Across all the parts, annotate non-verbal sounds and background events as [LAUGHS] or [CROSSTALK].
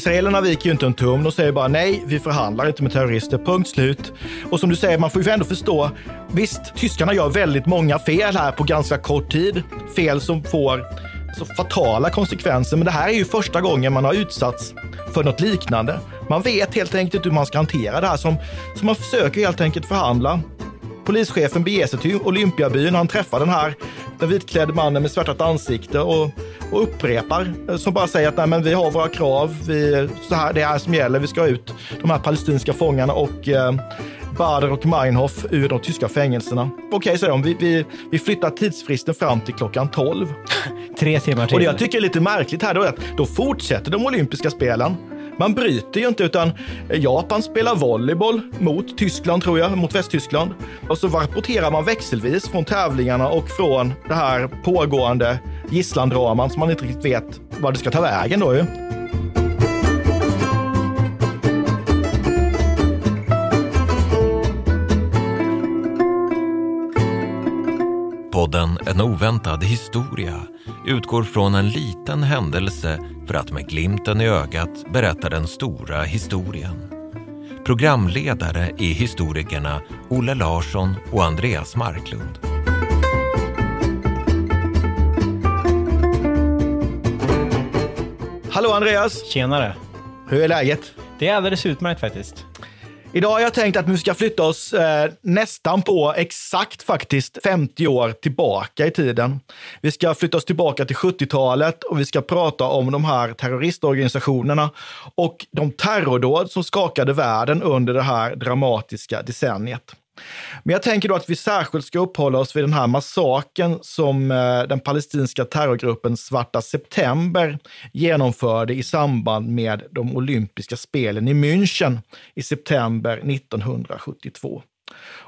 Israelerna viker ju inte en tum. De säger bara nej, vi förhandlar inte med terrorister. Punkt slut. Och som du säger, man får ju ändå förstå. Visst, tyskarna gör väldigt många fel här på ganska kort tid. Fel som får så fatala konsekvenser. Men det här är ju första gången man har utsatts för något liknande. Man vet helt enkelt inte hur man ska hantera det här. Som, så man försöker helt enkelt förhandla. Polischefen beger sig till Olympiabyn. Han träffar den här den vitklädde mannen med svärtat ansikte och, och upprepar. eh, Som bara säger att Nej, men vi har våra krav. Vi, så här, det är som gäller. Vi ska ut de här palestinska fångarna och eh, Bader och Meinhof ur de tyska fängelserna. Okej, säger de. Vi, vi, vi flyttar tidsfristen fram till klockan 12. Tre timmar till. Och det jag tycker är lite märkligt här då är att då fortsätter de olympiska spelen. Man bryter ju inte utan Japan spelar volleyboll mot Tyskland tror jag, mot Västtyskland. Och så rapporterar man växelvis från tävlingarna och från det här pågående gisslandraman som man inte riktigt vet vad det ska ta vägen då ju. Podden En oväntad historia utgår från en liten händelse för att med glimten i ögat berätta den stora historien. Programledare är historikerna Olle Larsson och Andreas Marklund. Hallå Andreas! Tjenare. Hur är läget? Det är alldeles utmärkt faktiskt. Idag har jag tänkt att vi ska flytta oss eh, nästan på exakt faktiskt 50 år tillbaka i tiden. Vi ska flytta oss tillbaka till 70-talet och vi ska prata om de här terroristorganisationerna och de terrordåd som skakade världen under det här dramatiska decenniet. Men jag tänker då att vi särskilt ska uppehålla oss vid den här massaken som eh, den palestinska terrorgruppen Svarta September genomförde i samband med de olympiska spelen i München i september 1972.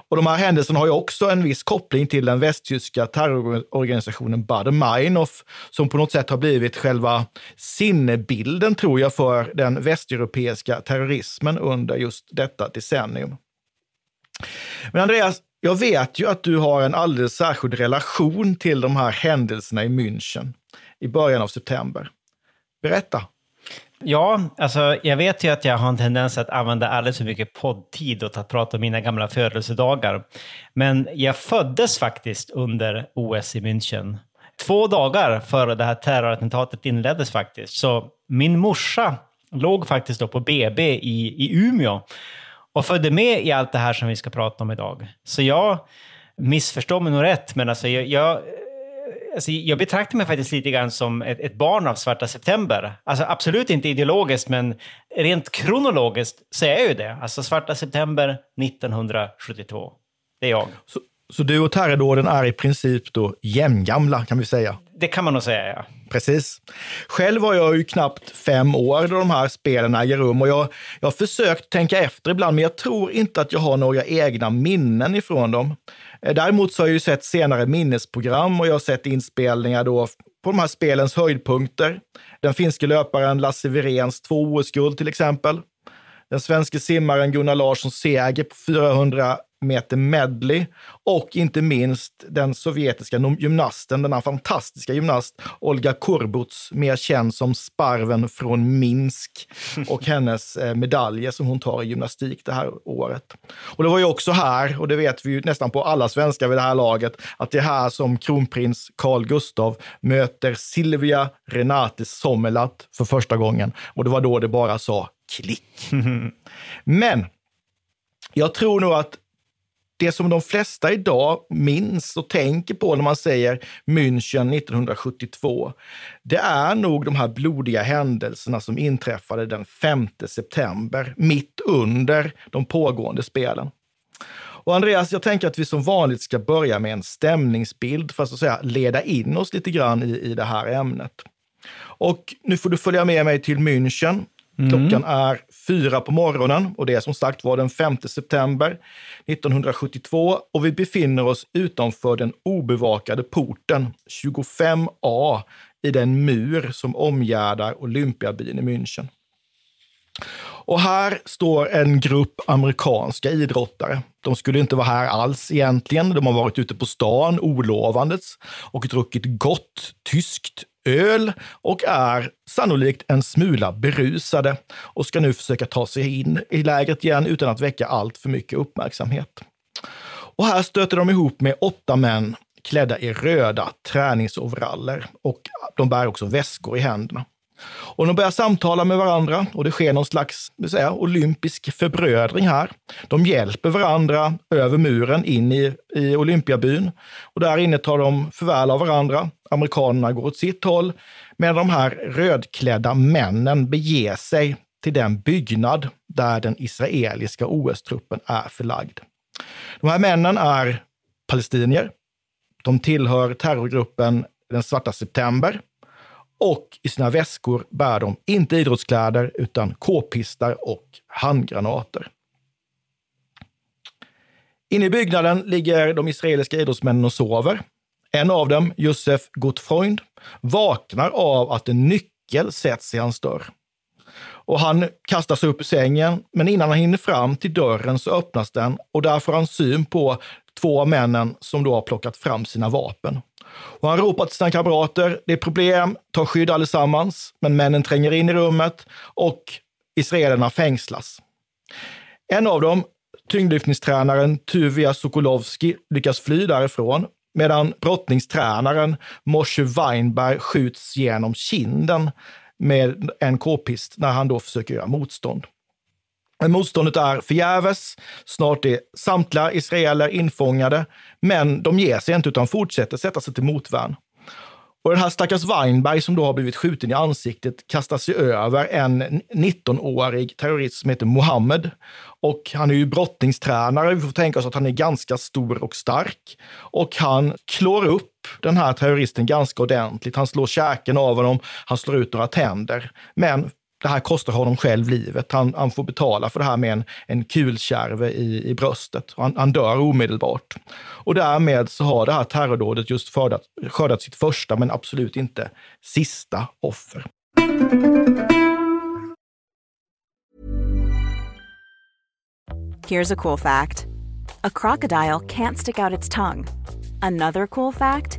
Och de här händelserna har ju också en viss koppling till den västtyska terrororganisationen Baader-Meinhof, som på något sätt har blivit själva sinnebilden, tror jag, för den västeuropeiska terrorismen under just detta decennium. Men Andreas, jag vet ju att du har en alldeles särskild relation till de här händelserna i München i början av september. Berätta. Ja, alltså jag vet ju att jag har en tendens att använda alldeles för mycket poddtid åt att prata om mina gamla födelsedagar. Men jag föddes faktiskt under OS i München. Två dagar före det här terrorattentatet inleddes faktiskt. Så min morsa låg faktiskt då på BB i, i Umeå och följde med i allt det här som vi ska prata om idag. Så jag missförstår mig nog rätt, men alltså jag, jag, alltså jag betraktar mig faktiskt lite grann som ett, ett barn av Svarta September. Alltså absolut inte ideologiskt, men rent kronologiskt så är jag ju det. Alltså Svarta September 1972. Det är jag. Så, så du och terrordåden är i princip då jämngamla kan vi säga? Det kan man nog säga, ja. Precis. Själv var jag ju knappt fem år då de här spelen äger rum och jag, jag har försökt tänka efter ibland, men jag tror inte att jag har några egna minnen ifrån dem. Eh, däremot så har jag ju sett senare minnesprogram och jag har sett inspelningar då på de här spelens höjdpunkter. Den finske löparen Lasse Wiréns två OS-guld till exempel. Den svenske simmaren Gunnar Larssons seger på 400 meter medley och inte minst den sovjetiska gymnasten, denna fantastiska gymnast Olga Kurbuts, mer känd som Sparven från Minsk [LAUGHS] och hennes eh, medaljer som hon tar i gymnastik det här året. Och det var ju också här, och det vet vi ju nästan på alla svenskar vid det här laget, att det är här som kronprins Carl Gustav möter Silvia Renate Sommerlath för första gången. Och det var då det bara sa klick. [LAUGHS] Men jag tror nog att det som de flesta idag minns och tänker på när man säger München 1972, det är nog de här blodiga händelserna som inträffade den 5 september, mitt under de pågående spelen. Och Andreas, jag tänker att vi som vanligt ska börja med en stämningsbild för att, så att säga, leda in oss lite grann i, i det här ämnet. Och nu får du följa med mig till München. Mm. Klockan är fyra på morgonen och det är som sagt var den 5 september 1972 och vi befinner oss utanför den obevakade porten 25A i den mur som omgärdar Olympiabyn i München. Och här står en grupp amerikanska idrottare. De skulle inte vara här alls egentligen. De har varit ute på stan olovandes och druckit gott tyskt öl och är sannolikt en smula berusade och ska nu försöka ta sig in i lägret igen utan att väcka allt för mycket uppmärksamhet. Och här stöter de ihop med åtta män klädda i röda träningsoveraller och de bär också väskor i händerna. Och de börjar samtala med varandra och det sker någon slags säga, olympisk förbrödring här. De hjälper varandra över muren in i, i Olympiabyn och där inne tar de förväl av varandra. Amerikanerna går åt sitt håll medan de här rödklädda männen beger sig till den byggnad där den israeliska OS-truppen är förlagd. De här männen är palestinier. De tillhör terrorgruppen Den svarta september och i sina väskor bär de inte idrottskläder utan k-pistar och handgranater. Inne i byggnaden ligger de israeliska idrottsmännen och sover. En av dem, Josef Gottfreund, vaknar av att en nyckel sätts i hans dörr. Och han kastar sig upp ur sängen, men innan han hinner fram till dörren så öppnas den och där får han syn på två av männen som då har plockat fram sina vapen. Och han ropar till sina kamrater, det är problem, ta skydd allesammans. Men männen tränger in i rummet och israelerna fängslas. En av dem, tyngdlyftningstränaren Tuvia Sokolovski, lyckas fly därifrån medan brottningstränaren Moshe Weinberg skjuts genom kinden med en k-pist när han då försöker göra motstånd. Men motståndet är förgäves. Snart är samtliga israeler infångade, men de ger sig inte utan fortsätter sätta sig till motvärn. Och den här stackars Weinberg som då har blivit skjuten i ansiktet kastar sig över en 19-årig terrorist som heter Mohammed. Och han är ju brottningstränare. Vi får tänka oss att han är ganska stor och stark. Och han klår upp den här terroristen ganska ordentligt. Han slår käken av honom, han slår ut några tänder. Men det här kostar honom själv livet. Han, han får betala för det här med en, en kulkärve i, i bröstet. Han, han dör omedelbart. Och därmed så har det här terrordådet just skördat, skördat sitt första, men absolut inte sista offer. Here's a cool fact. A crocodile can't stick out its tongue. Another cool fact,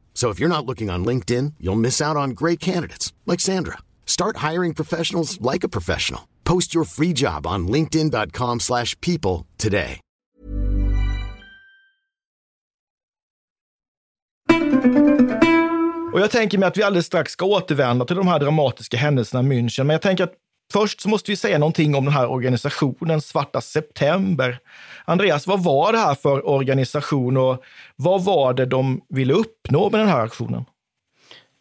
So if you're not looking on LinkedIn, you'll miss out on great candidates like Sandra. Start hiring professionals like a professional. Post your free job on linkedin.com/people today. Och jag tänker mig att vi alldeles strax ska återvända till de här dramatiska händelserna i München. Men jag tänker att först så måste vi säga någonting om den här organisationen Svarta September. Andreas, vad var det här för organisation och vad var det de ville uppnå med den här aktionen?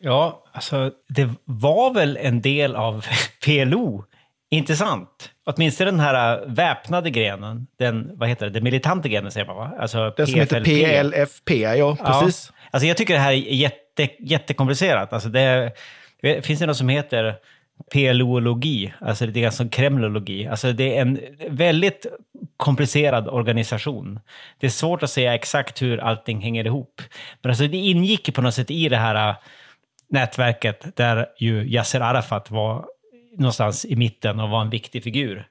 Ja, alltså det var väl en del av [LAUGHS] PLO, intressant. Åtminstone den här väpnade grenen, den, vad heter det, den militanta grenen säger man va? Alltså Den som heter PLFP, ja precis. Ja. Alltså jag tycker det här är jätte, jättekomplicerat. Alltså det, finns det något som heter PLO-logi, alltså lite grann som kremlologi. Alltså det är en väldigt komplicerad organisation. Det är svårt att säga exakt hur allting hänger ihop. Men alltså det ingick på något sätt i det här äh, nätverket där ju Yasser Arafat var någonstans i mitten och var en viktig figur.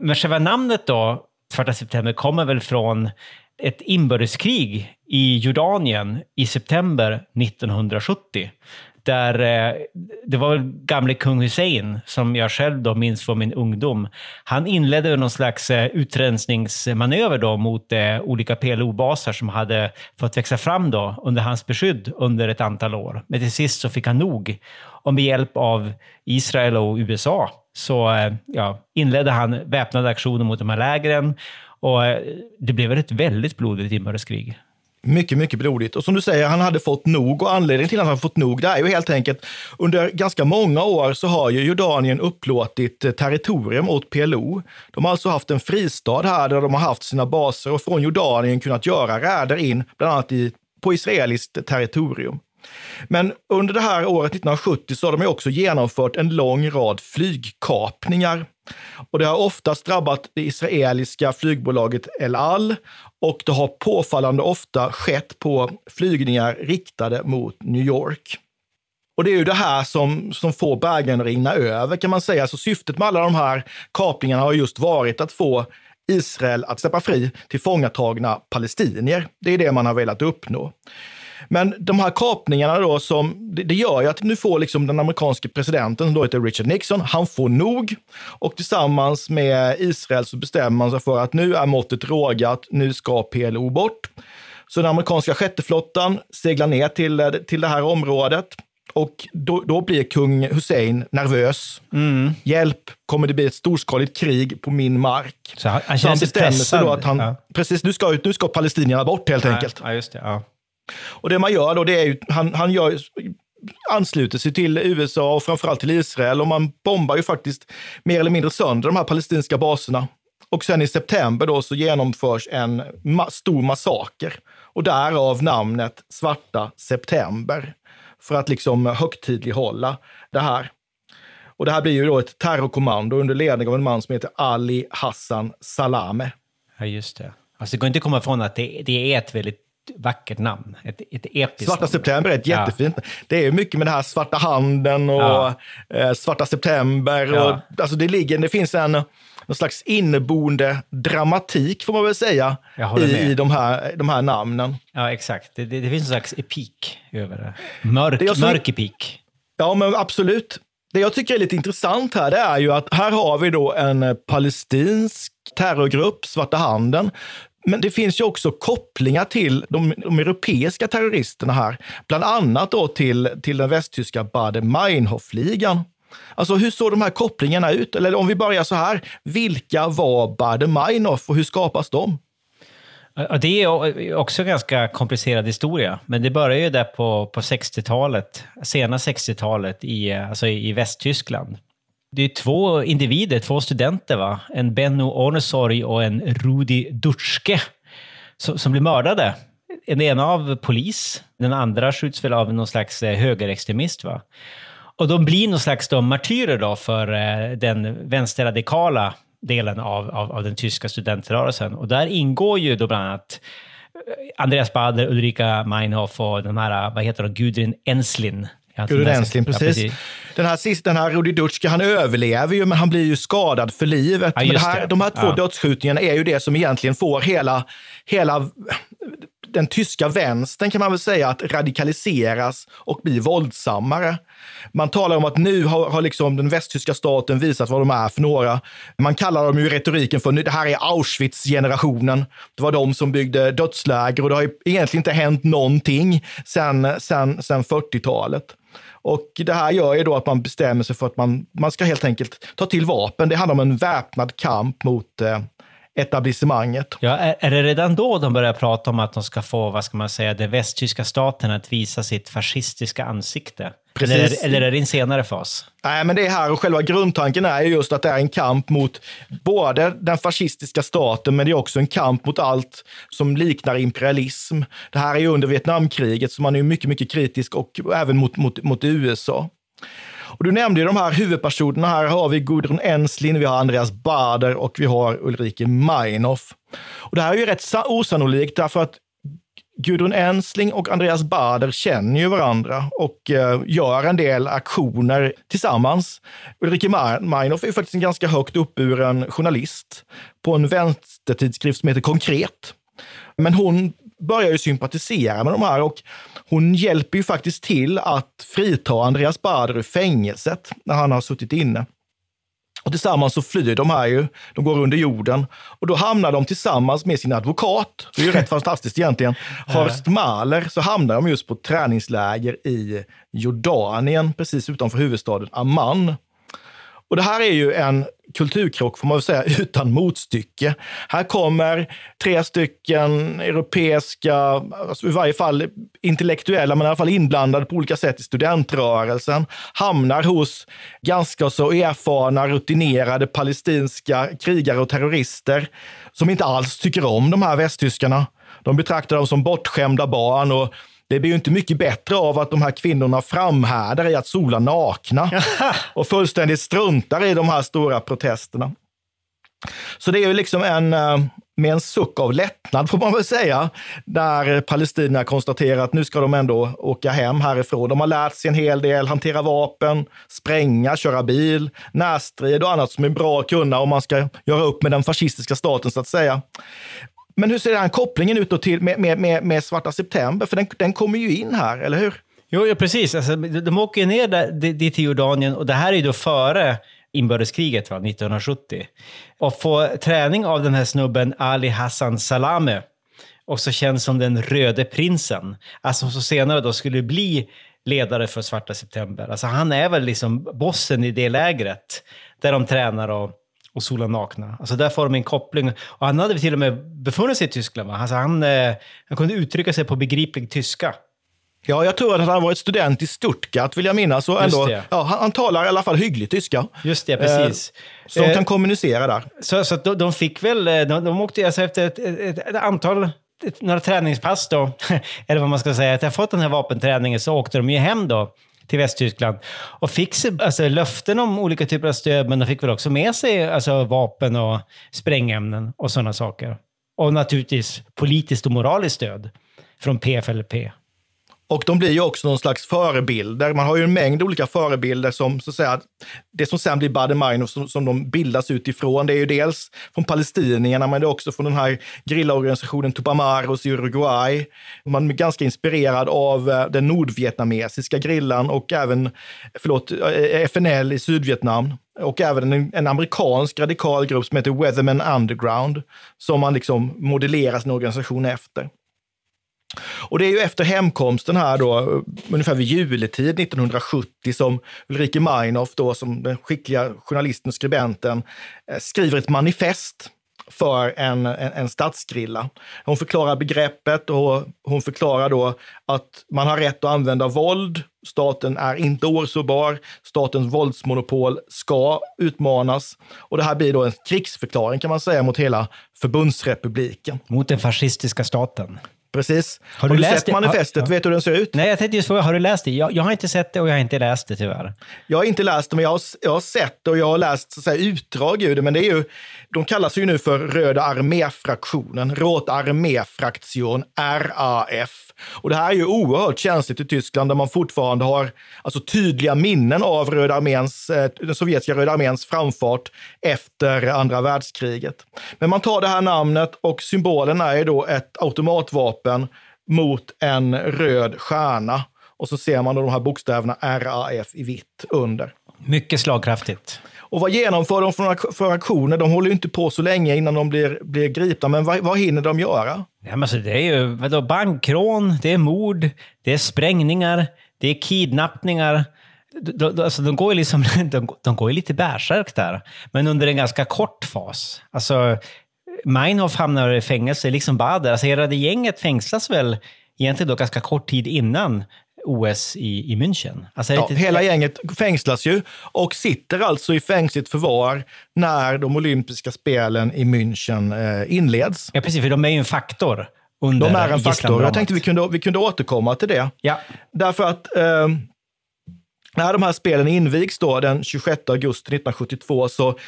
Men själva namnet då, Svarta september, kommer väl från ett inbördeskrig i Jordanien i september 1970 där eh, det var gamle kung Hussein, som jag själv då minns från min ungdom. Han inledde någon slags eh, utrensningsmanöver då mot eh, olika PLO-baser som hade fått växa fram då under hans beskydd under ett antal år. Men till sist så fick han nog. Och med hjälp av Israel och USA så ja, inledde han väpnade aktioner mot de här lägren och det blev ett väldigt blodigt inbördeskrig. Mycket, mycket blodigt. Och som du säger, han hade fått nog och anledningen till att han fått nog, det är ju helt enkelt under ganska många år så har ju Jordanien upplåtit eh, territorium åt PLO. De har alltså haft en fristad här där de har haft sina baser och från Jordanien kunnat göra räder in, bland annat i, på israeliskt territorium. Men under det här året 1970 så har de också genomfört en lång rad flygkapningar. Och det har oftast drabbat det israeliska flygbolaget El Al och det har påfallande ofta skett på flygningar riktade mot New York. Och det är ju det här som, som får bägaren att rinna över kan man säga. Så syftet med alla de här kapningarna har just varit att få Israel att släppa fri till fångatagna palestinier. Det är det man har velat uppnå. Men de här kapningarna då, som, det, det gör ju att nu får liksom den amerikanske presidenten, som då heter Richard Nixon, han får nog. Och tillsammans med Israel så bestämmer man sig för att nu är måttet rågat, nu ska PLO bort. Så den amerikanska sjätteflottan seglar ner till, till det här området. Och då, då blir kung Hussein nervös. Mm. Hjälp, kommer det bli ett storskaligt krig på min mark? Så han, han, så han bestämmer sig då att han, ja. precis, nu ska, nu ska palestinierna bort helt ja, enkelt. Ja, just det, ja. Och det man gör då, det är ju, han, han gör, ansluter sig till USA och framförallt till Israel och man bombar ju faktiskt mer eller mindre sönder de här palestinska baserna. Och sen i september då så genomförs en ma stor massaker och därav namnet Svarta september för att liksom högtidlighålla det här. Och det här blir ju då ett terrorkommando under ledning av en man som heter Ali Hassan Salame. Ja, just det. Alltså det går inte att komma ifrån att det, det är ett väldigt vackert namn. Ett, ett episkt Svarta september är ett jättefint. Ja. Det är mycket med det här svarta handen och ja. eh, svarta september. Ja. Och, alltså det, ligger, det finns en någon slags inneboende dramatik, får man väl säga, i, i de, här, de här namnen. Ja, exakt. Det, det, det finns en slags epik över det. Mörk, det mörk epik. Ja, men absolut. Det jag tycker är lite intressant här, det är ju att här har vi då en palestinsk terrorgrupp, Svarta handen, men det finns ju också kopplingar till de, de europeiska terroristerna här. Bland annat då till, till den västtyska Baader-Meinhof-ligan. Alltså hur såg de här kopplingarna ut? Eller om vi börjar så här, vilka var Baader-Meinhof och hur skapas de? Det är också en ganska komplicerad historia, men det började ju där på, på 60-talet, sena 60-talet i, alltså i Västtyskland. Det är två individer, två studenter, va? en Benno Ornesorg och en Rudi Dutschke, som, som blir mördade. Den ena av polis, den andra skjuts väl av någon slags eh, högerextremist. Va? Och de blir någon slags då, martyrer då för eh, den vänsterradikala delen av, av, av, den tyska studentrörelsen. Och där ingår ju då bland annat eh, Andreas Bader, Ulrika Meinhof och den här, vad heter de, Gudrun Enslin. Gudrun Enslin, precis. Ja, precis. Den här, sist, den här Rudi Dutschke, han överlever ju, men han blir ju skadad för livet. Ja, men här, de här två ja. dödsskjutningarna är ju det som egentligen får hela, hela den tyska vänstern kan man väl säga att radikaliseras och bli våldsammare. Man talar om att nu har, har liksom den västtyska staten visat vad de är för några. Man kallar dem ju i retoriken för det här är Auschwitz-generationen. Det var de som byggde dödsläger och det har egentligen inte hänt någonting sedan sen 40-talet. Och det här gör ju då att man bestämmer sig för att man, man ska helt enkelt ta till vapen. Det handlar om en väpnad kamp mot eh, etablissemanget. Ja, är, är det redan då de börjar prata om att de ska få, vad ska man säga, den västtyska staten att visa sitt fascistiska ansikte? Eller, Precis. eller är det en senare fas? Nej, men det är här och själva grundtanken är ju just att det är en kamp mot både den fascistiska staten, men det är också en kamp mot allt som liknar imperialism. Det här är ju under Vietnamkriget, så man är mycket, mycket kritisk och även mot, mot, mot USA. Och du nämnde ju de här huvudpersonerna. Här har vi Gudrun Ensslin, vi har Andreas Bader och vi har Ulrike Meinhof. Och det här är ju rätt sa- osannolikt därför att Gudrun Ensling och Andreas Bader känner ju varandra och eh, gör en del aktioner tillsammans. Ulrike Meinhof är ju faktiskt en ganska högt uppburen journalist på en vänstertidskrift som heter Konkret. Men hon börjar ju sympatisera med de här och hon hjälper ju faktiskt till att frita Andreas Bader ur fängelset när han har suttit inne. Och tillsammans så flyr de här ju, de går under jorden. Och då hamnar de tillsammans med sin advokat, det är ju rätt [LAUGHS] fantastiskt egentligen, Horst Mahler, så hamnar de just på träningsläger i Jordanien, precis utanför huvudstaden Amman. Och det här är ju en kulturkrock, får man väl säga, [LAUGHS] utan motstycke. Här kommer tre stycken europeiska, alltså i varje fall intellektuella, men i alla fall inblandade på olika sätt i studentrörelsen, hamnar hos ganska så erfarna, rutinerade palestinska krigare och terrorister som inte alls tycker om de här västtyskarna. De betraktar dem som bortskämda barn och det blir ju inte mycket bättre av att de här kvinnorna framhärdar i att sola nakna och fullständigt struntar i de här stora protesterna. Så det är ju liksom en, eh, med en suck av lättnad får man väl säga, där palestinierna konstaterar att nu ska de ändå åka hem härifrån. De har lärt sig en hel del, hantera vapen, spränga, köra bil, närstrid och annat som är bra att kunna om man ska göra upp med den fascistiska staten så att säga. Men hur ser den här kopplingen ut då till med, med, med, med Svarta september? För den, den kommer ju in här, eller hur? Jo, ja, precis. Alltså, de, de åker ju ner där, dit till Jordanien och det här är ju då före inbördeskriget, va, 1970. Och får träning av den här snubben Ali Hassan Salame, också känd som den röde prinsen, alltså som senare då skulle bli ledare för Svarta september. Alltså han är väl liksom bossen i det lägret, där de tränar och, och solar nakna. Alltså där får de en koppling. Och han hade till och med befunnit sig i Tyskland. Va? Alltså han, eh, han kunde uttrycka sig på begriplig tyska. Ja, jag tror att han varit student i Stuttgart, vill jag minnas. Och ändå, ja, han, han talar i alla fall hygglig tyska. Just det, precis. Så de Eh, kan kommunicera där. Så, så de, de fick väl, eh, de, de åkte alltså efter ett, ett, ett antal, några träningspass då, [LAUGHS] eller vad man ska säga, att jag fått den här vapenträningen så åkte de ju hem då till Västtyskland och fick alltså, löften om olika typer av stöd, men de fick väl också med sig alltså, vapen och sprängämnen och sådana saker. Och naturligtvis politiskt och moraliskt stöd från PFLP. Och de blir ju också någon slags förebilder. Man har ju en mängd olika förebilder som, så att säga, det som sen blir Baader-Meinhof som, som de bildas utifrån. Det är ju dels från palestinierna, men det är också från den här grillaorganisationen Tupamaros i Uruguay. Man är ganska inspirerad av eh, den nordvietnamesiska grillan och även, eh, förlåt, eh, FNL i Sydvietnam. Och även en, en amerikansk radikal grupp som heter Weatherman Underground, som man liksom modellerar sin organisation efter. Och det är ju efter hemkomsten här då, ungefär vid juletid 1970, som Ulrike Meinhof, då, som den skickliga journalisten och skribenten, eh, skriver ett manifest för en, en, en stadsgrilla. Hon förklarar begreppet och hon förklarar då att man har rätt att använda våld. Staten är inte årsårbar. Statens våldsmonopol ska utmanas. Och det här blir då en krigsförklaring kan man säga mot hela förbundsrepubliken. Mot den fascistiska staten. Precis. Har Har du du, läst sett det? manifestet? Ja. Vet du hur den ser ut? Nej, jag tänkte just fråga, har du läst det? Jag, jag har inte sett det och jag har inte läst det tyvärr. Jag har inte läst det, men jag har, jag har sett det och jag har läst så säga, utdrag ur det. Men det är ju, de kallas ju nu för Röda arméfraktionen, Rot Arméfraktion, RAF. Och det här är ju oerhört känsligt i Tyskland där man fortfarande har alltså, tydliga minnen av Röda arméns, eh, den sovjetiska Röda arméns framfart efter andra världskriget. Men man tar det här namnet och symbolen är då ett automatvapen mot en röd stjärna. Och så ser man då de här bokstäverna RAF i vitt under. Mycket slagkraftigt. Och vad genomför de för, för aktioner? De håller ju inte på så länge innan de blir, blir gripna, men vad, vad hinner de göra? Ja, men alltså, det är ju vadå, bankrån, det är mord, det är sprängningar, det är kidnappningar. De, de, alltså, de går ju liksom, [LAUGHS] de, de går ju lite bärsärk där, men under en ganska kort fas. Alltså, Meinhof hamnar i fängelse, liksom Bader. Alltså hela det gänget fängslas väl egentligen då ganska kort tid innan OS i, i München. Alltså, Ja, lite- hela gänget fängslas ju och sitter alltså i fängsligt förvar när de olympiska spelen i München eh, inleds. Ja, precis, för de är ju en faktor under De är en faktor. Jag tänkte vi kunde, vi kunde återkomma till det. Ja, Därför att eh, när de här spelen invigs då den 26 augusti 1972 så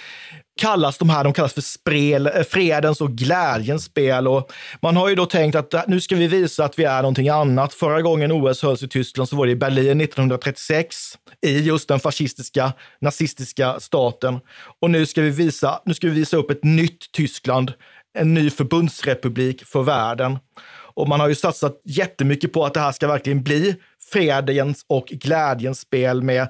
kallas de här de kallas för spel, eh, fredens och glädjens spel. Och man har ju då tänkt att eh, nu ska vi visa att vi är någonting annat. Förra gången OS hölls i Tyskland så var det i Berlin 1936 i just den fascistiska, nazistiska staten. Och nu ska vi visa, nu ska vi visa upp ett nytt Tyskland, en ny förbundsrepublik för världen. Och man har ju satsat jättemycket på att det här ska verkligen bli fredens och glädjens spel med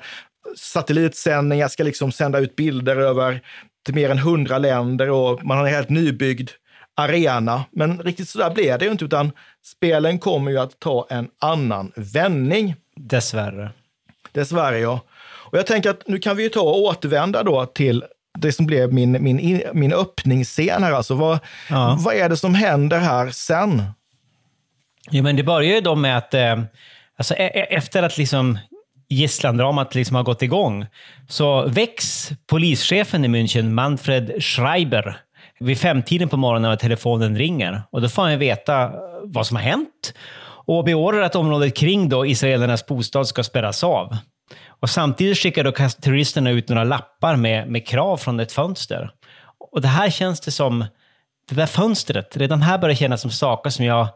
satellitsändningar, ska liksom sända ut bilder över till mer än hundra länder och man har en helt nybyggd arena. Men riktigt så där blev det ju inte, utan spelen kommer ju att ta en annan vändning. dessvärre. Dessvärre ja. Och jag tänker att nu kan vi ju ta och återvända då till det som blev min, min, in- min öppningsscen här. Alltså vad, Ja. vad är det som händer här sen? Ja, men det börjar ju då med att eh, alltså, e-, e- efter att liksom gisslandramat liksom har gått igång så väcks polischefen i München, Manfred Schreiber, vid femtiden på morgonen när telefonen ringer. Och då får han veta eh, vad som har hänt och beordrar att området kring då israelernas bostad ska spärras av. Och samtidigt skickar då terroristerna ut några lappar med, med krav från ett fönster. Och det här känns det som, det där fönstret, redan här börjar kännas som saker som jag,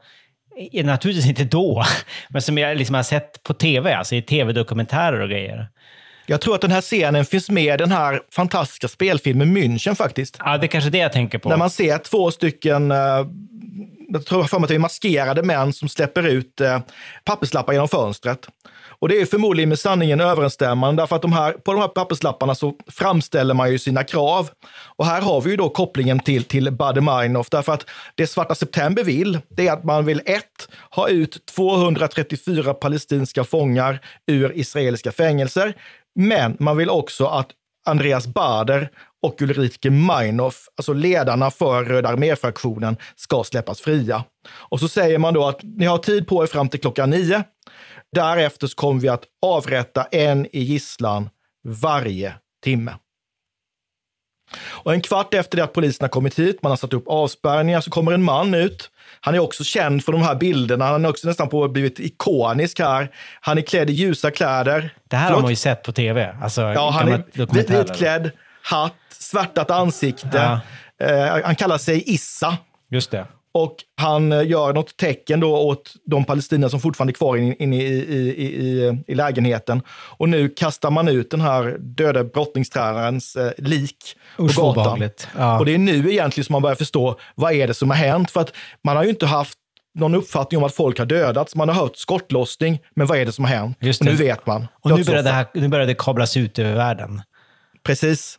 naturligtvis inte då, [LAUGHS] men som jag liksom har sett på tv, alltså i tv-dokumentärer och grejer. Jag tror att den här scenen finns med i den här fantastiska spelfilmen München faktiskt. Ja, det är kanske det jag tänker på. När man ser två stycken, eh, jag tror för mig att det är maskerade män som släpper ut eh, papperslappar genom fönstret. Och det är förmodligen med sanningen överensstämmande, därför att de här, på de här papperslapparna så framställer man ju sina krav. Och här har vi ju då kopplingen till, till Baader-Meinhof, därför att det Svarta September vill, det är att man vill ett, ha ut 234 palestinska fångar ur israeliska fängelser, men man vill också att Andreas Bader och Ulrike Meinhof, alltså ledarna för Röda armé-fraktionen, ska släppas fria. Och så säger man då att ni har tid på er fram till klockan nio. Därefter så kommer vi att avrätta en i gisslan varje timme. Och en kvart efter det att polisen har kommit hit, man har satt upp avspärrningar, så kommer en man ut. Han är också känd för de här bilderna. Han är också nästan på blivit ikonisk här. Han är klädd i ljusa kläder. det här har Förlåt? man ju sett på tv. Alltså, Ja, han är vitklädd, hatt, svärtat ansikte. Eh, han kallar sig Issa. Just det. Och han eh, gör något tecken då åt de palestinier som fortfarande är kvar inne in, i, i, i, i, lägenheten. Och nu kastar man ut den här döda brottningstränarens eh, lik Usch, på gatan. Ja. Och det är nu egentligen som man börjar förstå vad är det som har hänt. För att man har ju inte haft någon uppfattning om att folk har dödats. Man har hört skottlossning, men vad är det som har hänt? Just nu vet man. Och nu börjar, det här, nu börjar det kablas ut över världen. Precis.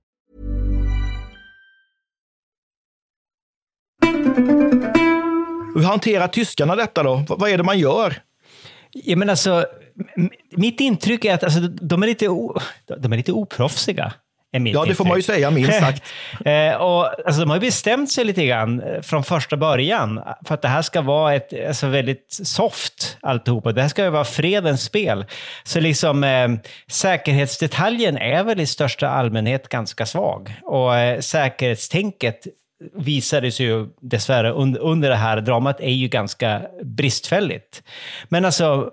Hur hanterar tyskarna detta då? Vad är det man gör? Ja, men alltså, mitt intryck är att alltså, de, är lite o, de är lite oproffsiga. Ja, det får man ju säga, minst sagt. [LAUGHS] eh, och, alltså, de har ju bestämt sig lite grann eh, från första början för att det här ska vara ett alltså, väldigt soft alltihopa. Det här ska ju vara fredens spel. Så liksom eh, säkerhetsdetaljen är väl i största allmänhet ganska svag. Och eh, säkerhetstänket visade sig ju dessvärre under, under det här dramat är ju ganska bristfälligt. Men alltså,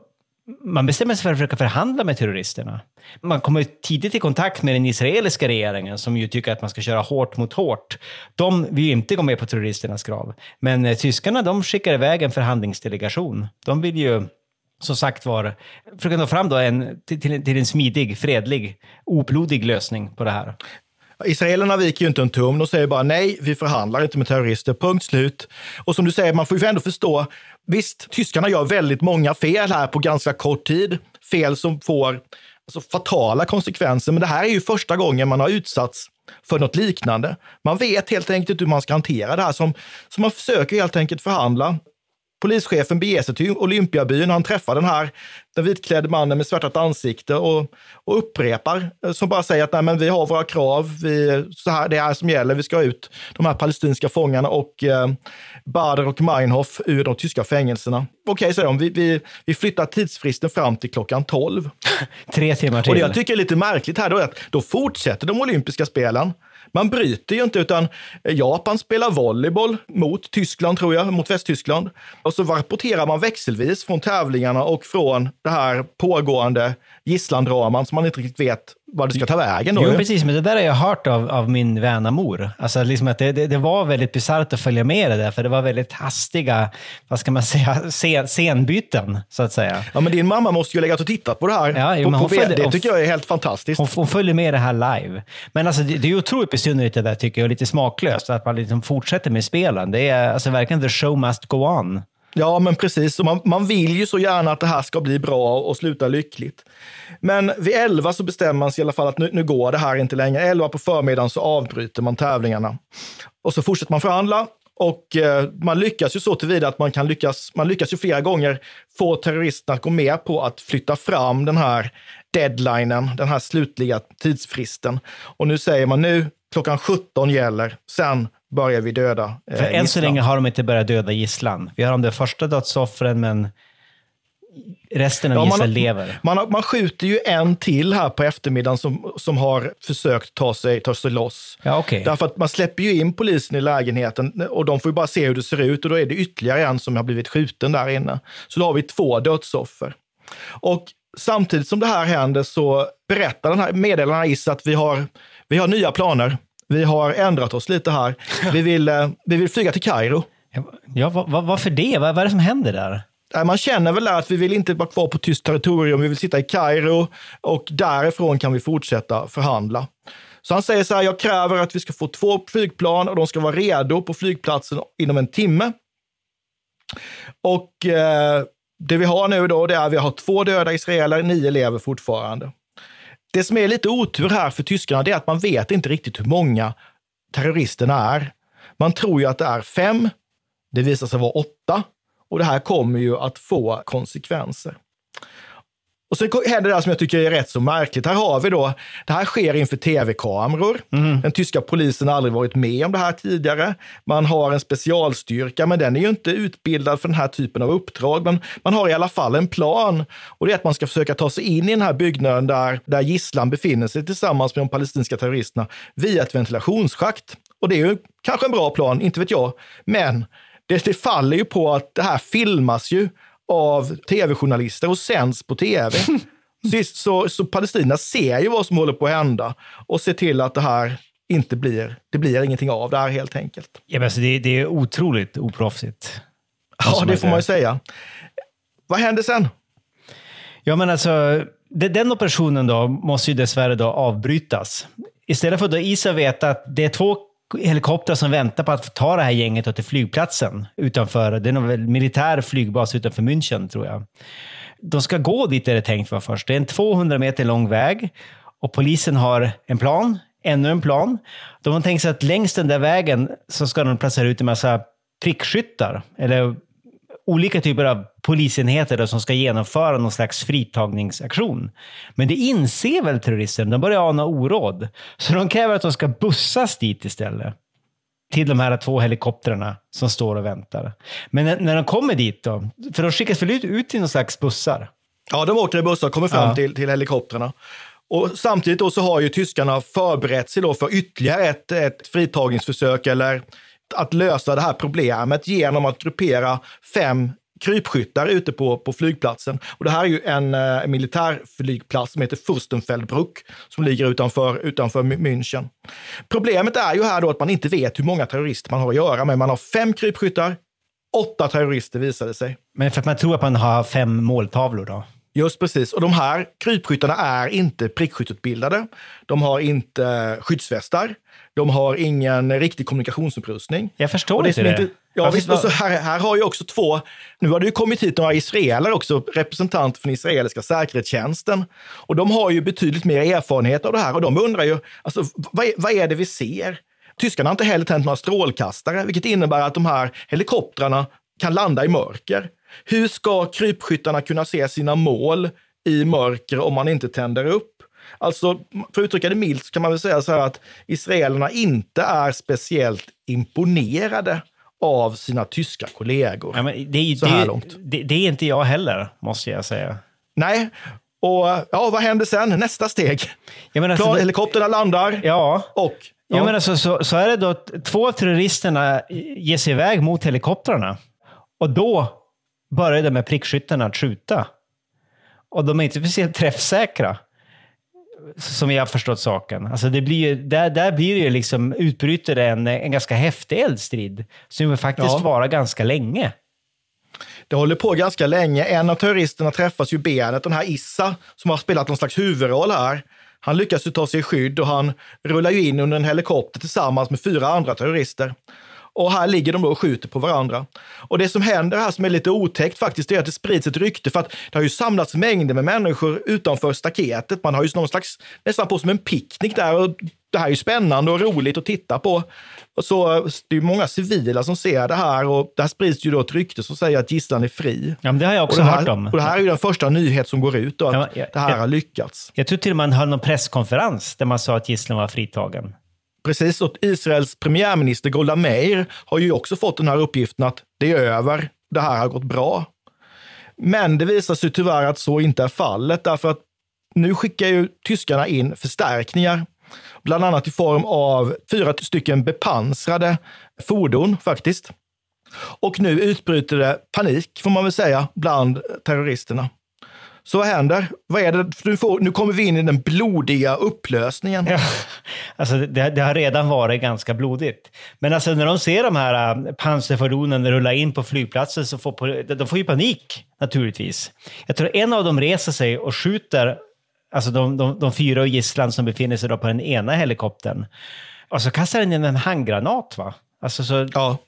man bestämmer sig för att försöka förhandla med terroristerna. Man kommer tidigt i kontakt med den israeliska regeringen som ju tycker att man ska köra hårt mot hårt. De vill ju inte gå med på terroristernas krav. Men eh, tyskarna de skickar iväg en förhandlingsdelegation. De vill ju som sagt var försöka nå fram då en, till, till, till en smidig, fredlig, oblodig lösning på det här. Israelerna viker ju inte en tum. De säger bara nej, vi förhandlar inte med terrorister, punkt slut. Och som du säger, man får ju ändå förstå, visst, tyskarna gör väldigt många fel här på ganska kort tid. Fel som får alltså, fatala konsekvenser, men det här är ju första gången man har utsatts för något liknande. Man vet helt enkelt inte hur man ska hantera det här, som, så man försöker helt enkelt förhandla. Polischefen beger sig till Olympiabyn han träffar den här den vitklädde mannen med svärtat ansikte och, och upprepar, eh, som bara säger att Nej, men vi har våra krav, vi, så här, det är här som gäller, vi ska ut de här palestinska fångarna och eh, Bader och Meinhof ur de tyska fängelserna. Okej, säger de, vi, vi, vi flyttar tidsfristen fram till klockan 12. [LAUGHS] Tre timmar till. Och det jag tycker är lite märkligt här då är att då fortsätter de olympiska spelen. Man bryter ju inte, utan eh, Japan spelar volleyboll mot Tyskland, tror jag, mot Västtyskland. Och så rapporterar man växelvis från tävlingarna och från det här pågående gisslandraman som man inte riktigt vet vad det ska ta vägen. Då, Jo, precis. Men det där har jag hört av, av min väna mor. Alltså, liksom att det, det, det var väldigt bisarrt att följa med det där, för det var väldigt hastiga, vad ska man säga, [LAUGHS] scen, scenbyten, så att säga. Ja, men din mamma måste ju ha legat och tittat på det här. Ja, jo, på, på följde- det tycker jag är helt fantastiskt. Hon, hon följer med det här live. Men alltså, det, det är otroligt besynnerligt det där tycker jag, och lite smaklöst att man liksom fortsätter med spelen. Det är alltså verkligen the show must go on. Ja, men precis. Man, man vill ju så gärna att det här ska bli bra och sluta lyckligt. Men vid 11 så bestämmer man sig i alla fall att nu, nu går det här inte längre. 11 på förmiddagen så avbryter man tävlingarna. Och så fortsätter man förhandla och eh, man lyckas ju så tillvida att man kan lyckas, man lyckas ju flera gånger få terroristerna att gå med på att flytta fram den här deadlinen, den här slutliga tidsfristen. Och nu säger man nu, klockan 17 gäller, sen börjar vi döda eh, För än så gisslan. länge har de inte börjat döda gisslan. Vi har de där första dödsoffren, men resten av Ja, man gisslan lever. Man, har, man skjuter ju en till här på eftermiddagen som, som har försökt ta sig, ta sig loss. Ja, okej. Därför att man släpper ju in polisen i lägenheten och de får ju bara se hur det ser ut och då är det ytterligare en som har blivit skjuten där inne. Så då har vi två dödsoffer. Och samtidigt som det här händer så berättar den här meddelaren Is att vi har, vi har nya planer. Vi har ändrat oss lite här. Vi vill, eh, vi vill flyga till Kairo. Ja, vad, varför det? Vad, vad är det som händer där? Nej, Man känner väl att vi vill inte vara kvar på tyskt territorium, vi vill sitta i Kairo och därifrån kan vi fortsätta förhandla. Så han säger så här, jag kräver att vi ska få två flygplan och de ska vara redo på flygplatsen inom en timme. Och eh, det vi har nu då, det är att vi har två döda israeler, nio lever fortfarande. Det som är lite otur här för tyskarna, är att man vet inte riktigt hur många terroristerna är. Man tror ju att det är fem, det visar sig vara åtta och det här kommer ju att få konsekvenser. Och sen händer det här som jag tycker är rätt så märkligt. Här har vi då, det här sker inför tv-kameror. Den tyska polisen har aldrig varit med om det här tidigare. Man har en specialstyrka, men den är ju inte utbildad för den här typen av uppdrag. Men man har i alla fall en plan och det är att man ska försöka ta sig in i den här byggnaden där, där gisslan befinner sig tillsammans med de palestinska terroristerna via ett ventilationsschakt. Och det är ju kanske en bra plan, inte vet jag. Men det, det faller ju på att det här filmas ju av tv-journalister och sänds på tv. [LAUGHS] Sist, så, så Palestina ser ju vad som håller på att hända och ser till att det här inte blir, det blir ingenting av det här helt enkelt. Ja, men alltså, det, det är otroligt oproffsigt. Ja, Måste det får man ju säga. Vad händer sen? Ja, men alltså, det- den operationen då måste ju dessvärre då avbrytas. Istället för att Isa veta att det är två helikoptrar som väntar på att få ta det här gänget till flygplatsen utanför, det är någon militär flygbas utanför München tror jag. De ska gå dit är det tänkt var först. Det är en 200 meter lång väg och polisen har en plan, ännu en plan. De har tänkt sig att längs den där vägen så ska de placera ut en massa prickskyttar, eller olika typer av polisenheter som ska genomföra någon slags fritagningsaktion. Men det inser väl terroristerna, de börjar ana oråd. Så de kräver att de ska bussas dit istället. Till de här två helikoptrarna som står och väntar. Men när, de kommer dit då, för de skickas väl ut, ut i någon slags bussar? Ja, de åker i bussar och kommer fram Ja. till, till helikoptrarna. Och samtidigt då så har ju tyskarna förberett sig då för ytterligare ett, ett fritagningsförsök eller att lösa det här problemet genom att gruppera fem krypskyttar ute på, på flygplatsen. Och det här är ju en eh, militärflygplats som heter Furstenfeldbruck som ligger utanför, utanför München. Problemet är ju här då att man inte vet hur många terrorister man har att göra med. Man har fem krypskyttar, åtta terrorister visade sig. Men för att man tror att man har fem måltavlor då? Just precis. Och de här krypskyttarna är inte prickskytteutbildade. De har inte skyddsvästar. De har ingen riktig kommunikationsutrustning. Jag förstår inte det. inte, ja, Varför- visst, och så här, här har ju också två, nu har det ju kommit hit några israeler också, representanter från israeliska säkerhetstjänsten. Och de har ju betydligt mer erfarenhet av det här och de undrar ju, alltså, vad, är, vad är det vi ser? Tyskarna har inte heller tänt några strålkastare, vilket innebär att de här helikoptrarna kan landa i mörker. Hur ska krypskyttarna kunna se sina mål i mörker om man inte tänder upp? Alltså, för att uttrycka det milt så kan man väl säga så här att israelerna inte är speciellt imponerade av sina tyska kollegor. Ja, det, är Så här det, långt. Det, det är inte jag heller, måste jag säga. Nej, och ja, vad händer sen? Nästa steg? Jag menar, Klar, alltså, det- helikopterna landar Ja, och... Ja, men alltså, så, så är det då att två av terroristerna ger sig iväg mot helikoptrarna. Och då börjar de med prickskyttarna att skjuta. Och de är inte speciellt träffsäkra. Som jag har förstått saken. Alltså det blir ju, där, där blir det ju liksom, utbryter en, en ganska häftig eldstrid. Som faktiskt Ja. varar ganska länge. Det håller på ganska länge. En av terroristerna träffas ju benet. Den här Issa, som har spelat någon slags huvudroll här, han lyckas ju ta sig i skydd och han rullar ju in under en helikopter tillsammans med fyra andra terrorister. Och här ligger de då och skjuter på varandra. Och det som händer här som är lite otäckt faktiskt, är att det sprids ett rykte för att det har ju samlats mängder med människor utanför staketet. Man har ju någon slags, nästan på som en picknick där och det här är ju spännande och roligt att titta på. Och så det är många civila som ser det här och där sprids ju då ett rykte som säger att gisslan är fri. Ja, men det har jag också här, hört om. Och det här är ju den första nyhet som går ut då, att Ja, ja, det här ja. har lyckats. Jag tror till och med man höll någon presskonferens där man sa att gisslan var fritagen. Precis, och Israels premiärminister Golda Meir har ju också fått den här uppgiften att det är över, det här har gått bra. Men det visar sig tyvärr att så inte är fallet, därför att nu skickar ju tyskarna in förstärkningar, bland annat i form av fyra stycken bepansrade fordon faktiskt. Och nu utbryter det panik, får man väl säga, bland terroristerna. Så vad händer? Vad är det? Nu, får, nu kommer vi in i den blodiga upplösningen. Ja, alltså det, det har redan varit ganska blodigt. Men alltså när de ser de här äh, pansarfordonen rulla in på flygplatsen så får de får ju panik naturligtvis. Jag tror en av dem reser sig och skjuter alltså de, de, de fyra gisslan som befinner sig på den ena helikoptern. Och så kastar den in en handgranat va? Alltså så Ja,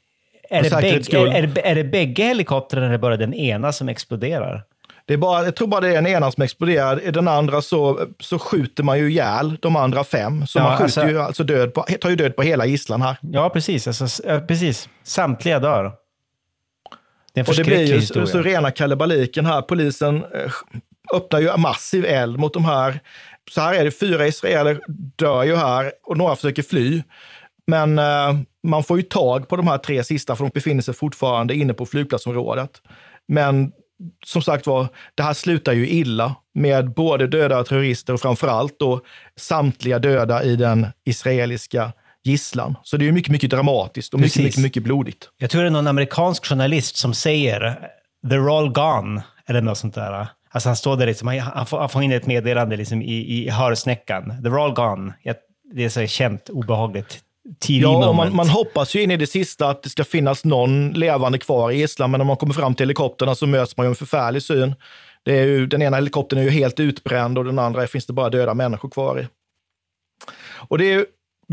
är, det bägge, är, är, är det bägge helikoptrarna eller bara den ena som exploderar? Det är bara, jag tror bara det är den ena som exploderar. I den andra så, så skjuter man ju ihjäl de andra fem. Så Ja, man skjuter alltså- ju alltså död på, tar ju död på hela gisslan här. Ja, precis. Alltså, precis. Samtliga dör. Det är en Och det blir ju så, historia. så rena kalabaliken här. Polisen eh, öppnar ju massiv eld mot de här. Så här är det, fyra israeler dör ju här och några försöker fly. Men eh, man får ju tag på de här tre sista, för de befinner sig fortfarande inne på flygplatsområdet. Men som sagt var, det här slutar ju illa med både döda terrorister och framför allt då samtliga döda i den israeliska gisslan. Så det är ju mycket, mycket dramatiskt och mycket, Precis. mycket, mycket blodigt. Jag tror det är någon amerikansk journalist som säger “They're all gone” eller något sånt där. Alltså han står där liksom, han, får, han får in ett meddelande liksom i, i hörsnäckan. “They're all gone”. Det är så känt obehagligt. TV Ja, man, man hoppas ju in i det sista att det ska finnas någon levande kvar i gisslan, men när man kommer fram till helikopterna så möts man ju en förfärlig syn. Det är ju, den ena helikoptern är ju helt utbränd och den andra finns det bara döda människor kvar i. Och det är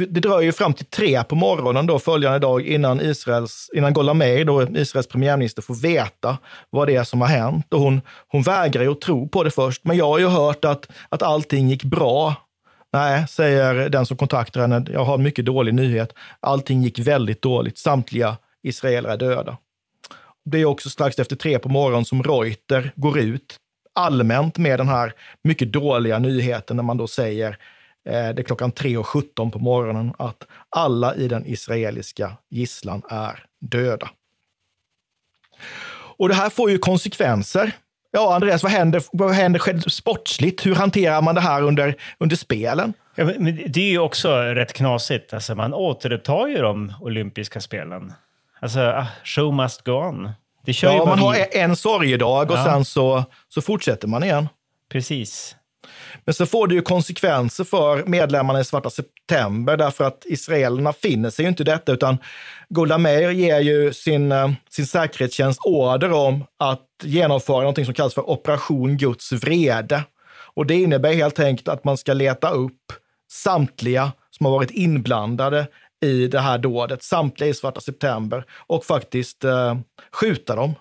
det dröjer ju fram till tre på morgonen då följande dag innan, Israels, innan Golda Meir, då Israels premiärminister, får veta vad det är som har hänt. Och hon, hon vägrar ju att tro på det först. Men jag har ju hört att, att allting gick bra. Nej, säger den som kontaktar henne, jag har en mycket dålig nyhet. Allting gick väldigt dåligt. Samtliga israeler är döda. Det är också strax efter tre på morgonen som Reuter går ut allmänt med den här mycket dåliga nyheten när man då säger eh, det är klockan 3.17 på morgonen att alla i den israeliska gisslan är döda. Och det här får ju konsekvenser. Ja, Andreas, vad händer, vad händer sportsligt? Hur hanterar man det här under, under spelen? Ja, men det är ju också rätt knasigt. Alltså, man återupptar ju de olympiska spelen. Alltså, ah, show must go on. Det kör ja, man har en sorgedag och ja. sen så, så fortsätter man igen. Precis. Men så får det ju konsekvenser för medlemmarna i Svarta september därför att israelerna finner sig ju inte i detta utan Golda Meir ger ju sin, eh, sin säkerhetstjänst order om att genomföra något som kallas för Operation Guds vrede. Och det innebär helt enkelt att man ska leta upp samtliga som har varit inblandade i det här dådet, samtliga i Svarta september, och faktiskt eh, skjuta dem,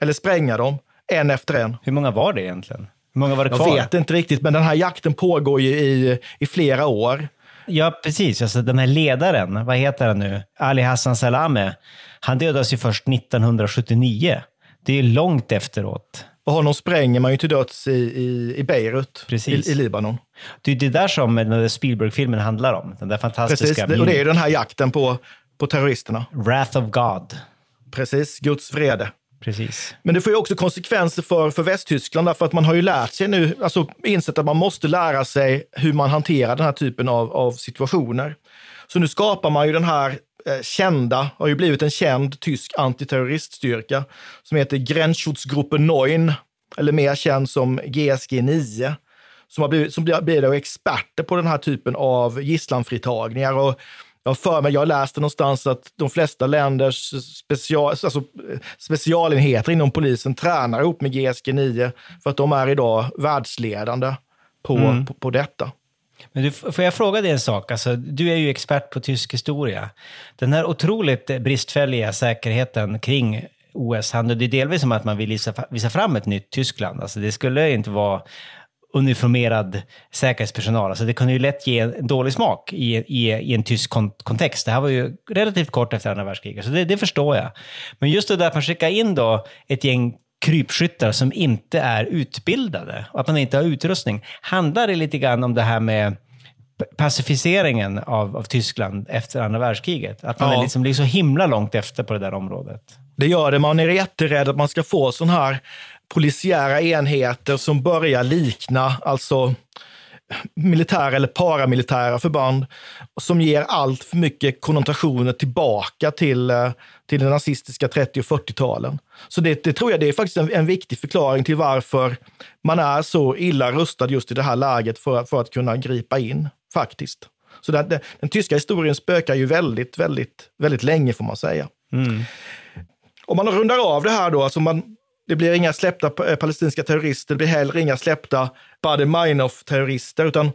eller spränga dem, en efter en. Hur många var det egentligen? Hur många var det kvar? Jag vet inte riktigt, men den här jakten pågår ju i, i flera år. Ja, precis. Alltså, den här ledaren, vad heter han nu? Ali Hassan Salameh. Han dödas ju först 1979. Det är långt efteråt. Och honom spränger man ju till döds i, i, i Beirut, i, i, Libanon. Det är det där som den Spielberg-filmen handlar om. Den där fantastiska... Precis, och det är ju den här jakten på, på terroristerna. Wrath of God. Precis, Guds vrede. Precis. Men det får ju också konsekvenser för, för Västtyskland, därför att man har ju lärt sig nu, alltså insett att man måste lära sig hur man hanterar den här typen av, av situationer. Så nu skapar man ju den här eh, kända, har ju blivit en känd tysk antiterroriststyrka som heter Grenzschutzgruppe 9, eller mer känd som GSG 9 som, har blivit, som blir blir experter på den här typen av gisslanfritagningar. Och jag för mig, jag läste någonstans att de flesta länders special, alltså specialenheter inom polisen tränar ihop med GSG 9 för att de är idag världsledande på, mm. på, på, detta. Men du, får jag fråga dig en sak? Alltså, du är ju expert på tysk historia. Den här otroligt bristfälliga säkerheten kring OS handlade delvis om att man vill visa, visa fram ett nytt Tyskland. Alltså, det skulle inte vara uniformerad säkerhetspersonal. Alltså det kunde ju lätt ge en dålig smak i, i, i en tysk kontext. Det här var ju relativt kort efter andra världskriget, så det, det förstår jag. Men just det där att man skickar in då ett gäng krypskyttar som inte är utbildade och att man inte har utrustning. Handlar det lite grann om det här med pacificeringen av, av Tyskland efter andra världskriget? Att man ja. är liksom, liksom så himla långt efter på det där området. Det gör det. Man är jätterädd att man ska få sån här polisiära enheter som börjar likna alltså militära eller paramilitära förband som ger allt för mycket konnotationer tillbaka till, eh, till den nazistiska 30 och 40-talen. Så det, det, tror jag det är faktiskt en, en, viktig förklaring till varför man är så illa rustad just i det här läget för, för att kunna gripa in, faktiskt. Så den, den, den tyska historien spökar ju väldigt, väldigt, väldigt länge får man säga. Mm. Om man rundar av det här då, alltså man, det blir inga släppta eh, palestinska terrorister, det blir heller inga släppta Baader-Meinhof-terrorister, utan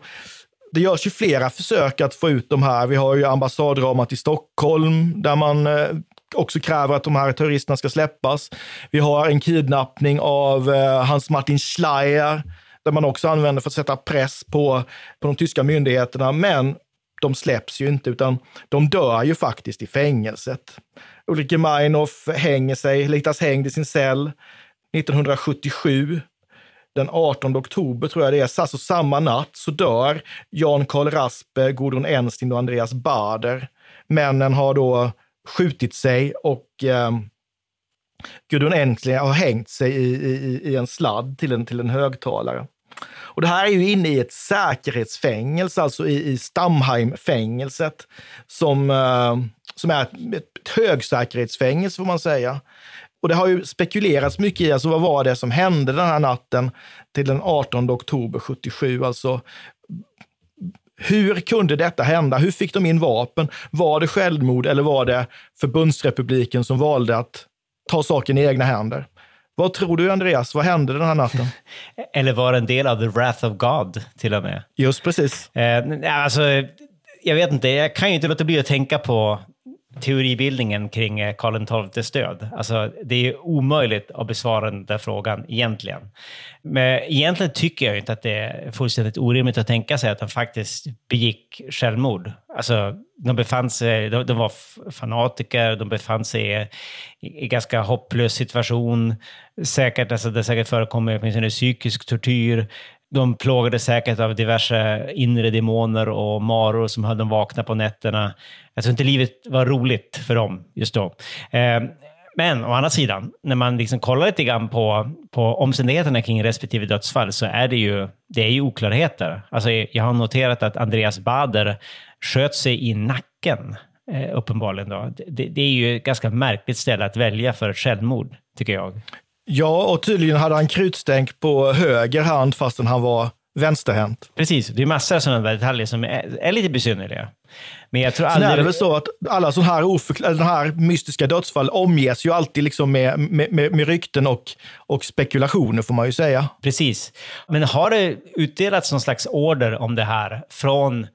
det görs ju flera försök att få ut de här. Vi har ju ambassadramat i Stockholm där man eh, också kräver att de här terroristerna ska släppas. Vi har en kidnappning av eh, Hans Martin Schleyer där man också använder för att sätta press på, på de tyska myndigheterna. Men de släpps ju inte, utan de dör ju faktiskt i fängelset. Ulrike Meinhof hänger sig, litas hängd i sin cell. 1977. Den 18 oktober tror jag det är, alltså samma natt, så dör Jan Karl Raspe, Gudrun Enstin och Andreas Bader. Männen har då skjutit sig och eh, Gudrun Enstin har hängt sig i, i, i, en sladd till en, till en högtalare. Och det här är ju inne i ett säkerhetsfängelse, alltså i, i Stamheimfängelset, som, eh, som är ett, ett högsäkerhetsfängelse får man säga. Och det har ju spekulerats mycket i, alltså vad var det som hände den här natten till den 18 oktober 77? Alltså, hur kunde detta hända? Hur fick de in vapen? Var det självmord eller var det förbundsrepubliken som valde att ta saken i egna händer? Vad tror du, Andreas? Vad hände den här natten? [LAUGHS] Eller var det en del av the wrath of God, till och med? Just precis. Eh, alltså, jag vet inte, jag kan ju inte låta bli att tänka på teoribildningen kring eh, Karl XIIs död. Alltså, det är omöjligt att besvara den där frågan egentligen. Men egentligen tycker jag inte att det är fullständigt orimligt att tänka sig att han faktiskt begick självmord. Alltså, de befann sig, de, de var fanatiker, de befann sig i, en ganska hopplös situation. Säkert, alltså det säkert förekommer åtminstone psykisk tortyr. De plågades säkert av diverse inre demoner och maror som höll dem vakna på nätterna. Jag tror inte livet var roligt för dem just då. Eh, men å andra sidan, när man liksom kollar lite grann på, på omständigheterna kring respektive dödsfall så är det ju, det är ju oklarheter. Alltså, jag har noterat att Andreas Bader sköt sig i nacken, eh, uppenbarligen. Då. Det, det är ju ett ganska märkligt ställe att välja för ett självmord, tycker jag. Ja, och tydligen hade han krutstänk på höger hand fastän han var vänsterhänt. Precis, det är massor av sådana detaljer som är, är lite besynnerliga. Men jag tror aldrig... Sen är det väl så att alla sådana här, oförkl- här mystiska dödsfall omges ju alltid liksom med, med, med, med rykten och, och spekulationer, får man ju säga. Precis. Men har det utdelats någon slags order om det här från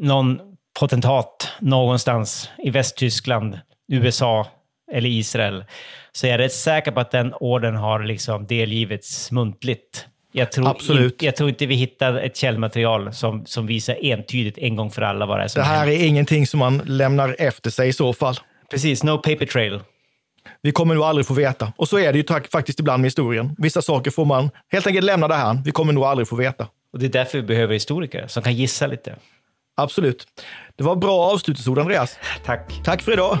någon potentat någonstans i Västtyskland, USA eller Israel, så är jag rätt säker på att den orden har liksom delgivits muntligt. Jag tror, Absolut. In, jag tror inte vi hittar ett källmaterial som, som visar entydigt en gång för alla vad det är som Det här händer. är ingenting som man lämnar efter sig i så fall. Precis, no paper trail. Vi kommer nog aldrig få veta. Och så är det ju faktiskt ibland med historien. Vissa saker får man helt enkelt lämna det här. Vi kommer nog aldrig få veta. Och det är därför vi behöver historiker som kan gissa lite. Absolut. Det var bra avslutningsord, Andreas. Tack. Tack för idag.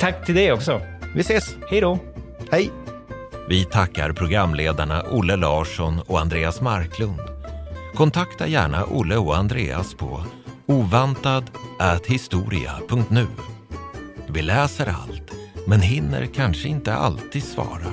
Tack till dig också. Vi ses. Hej då. Hej. Vi tackar programledarna Olle Larsson och Andreas Marklund. Kontakta gärna Olle och Andreas på ovantad.historia.nu. Vi läser allt, men hinner kanske inte alltid svara.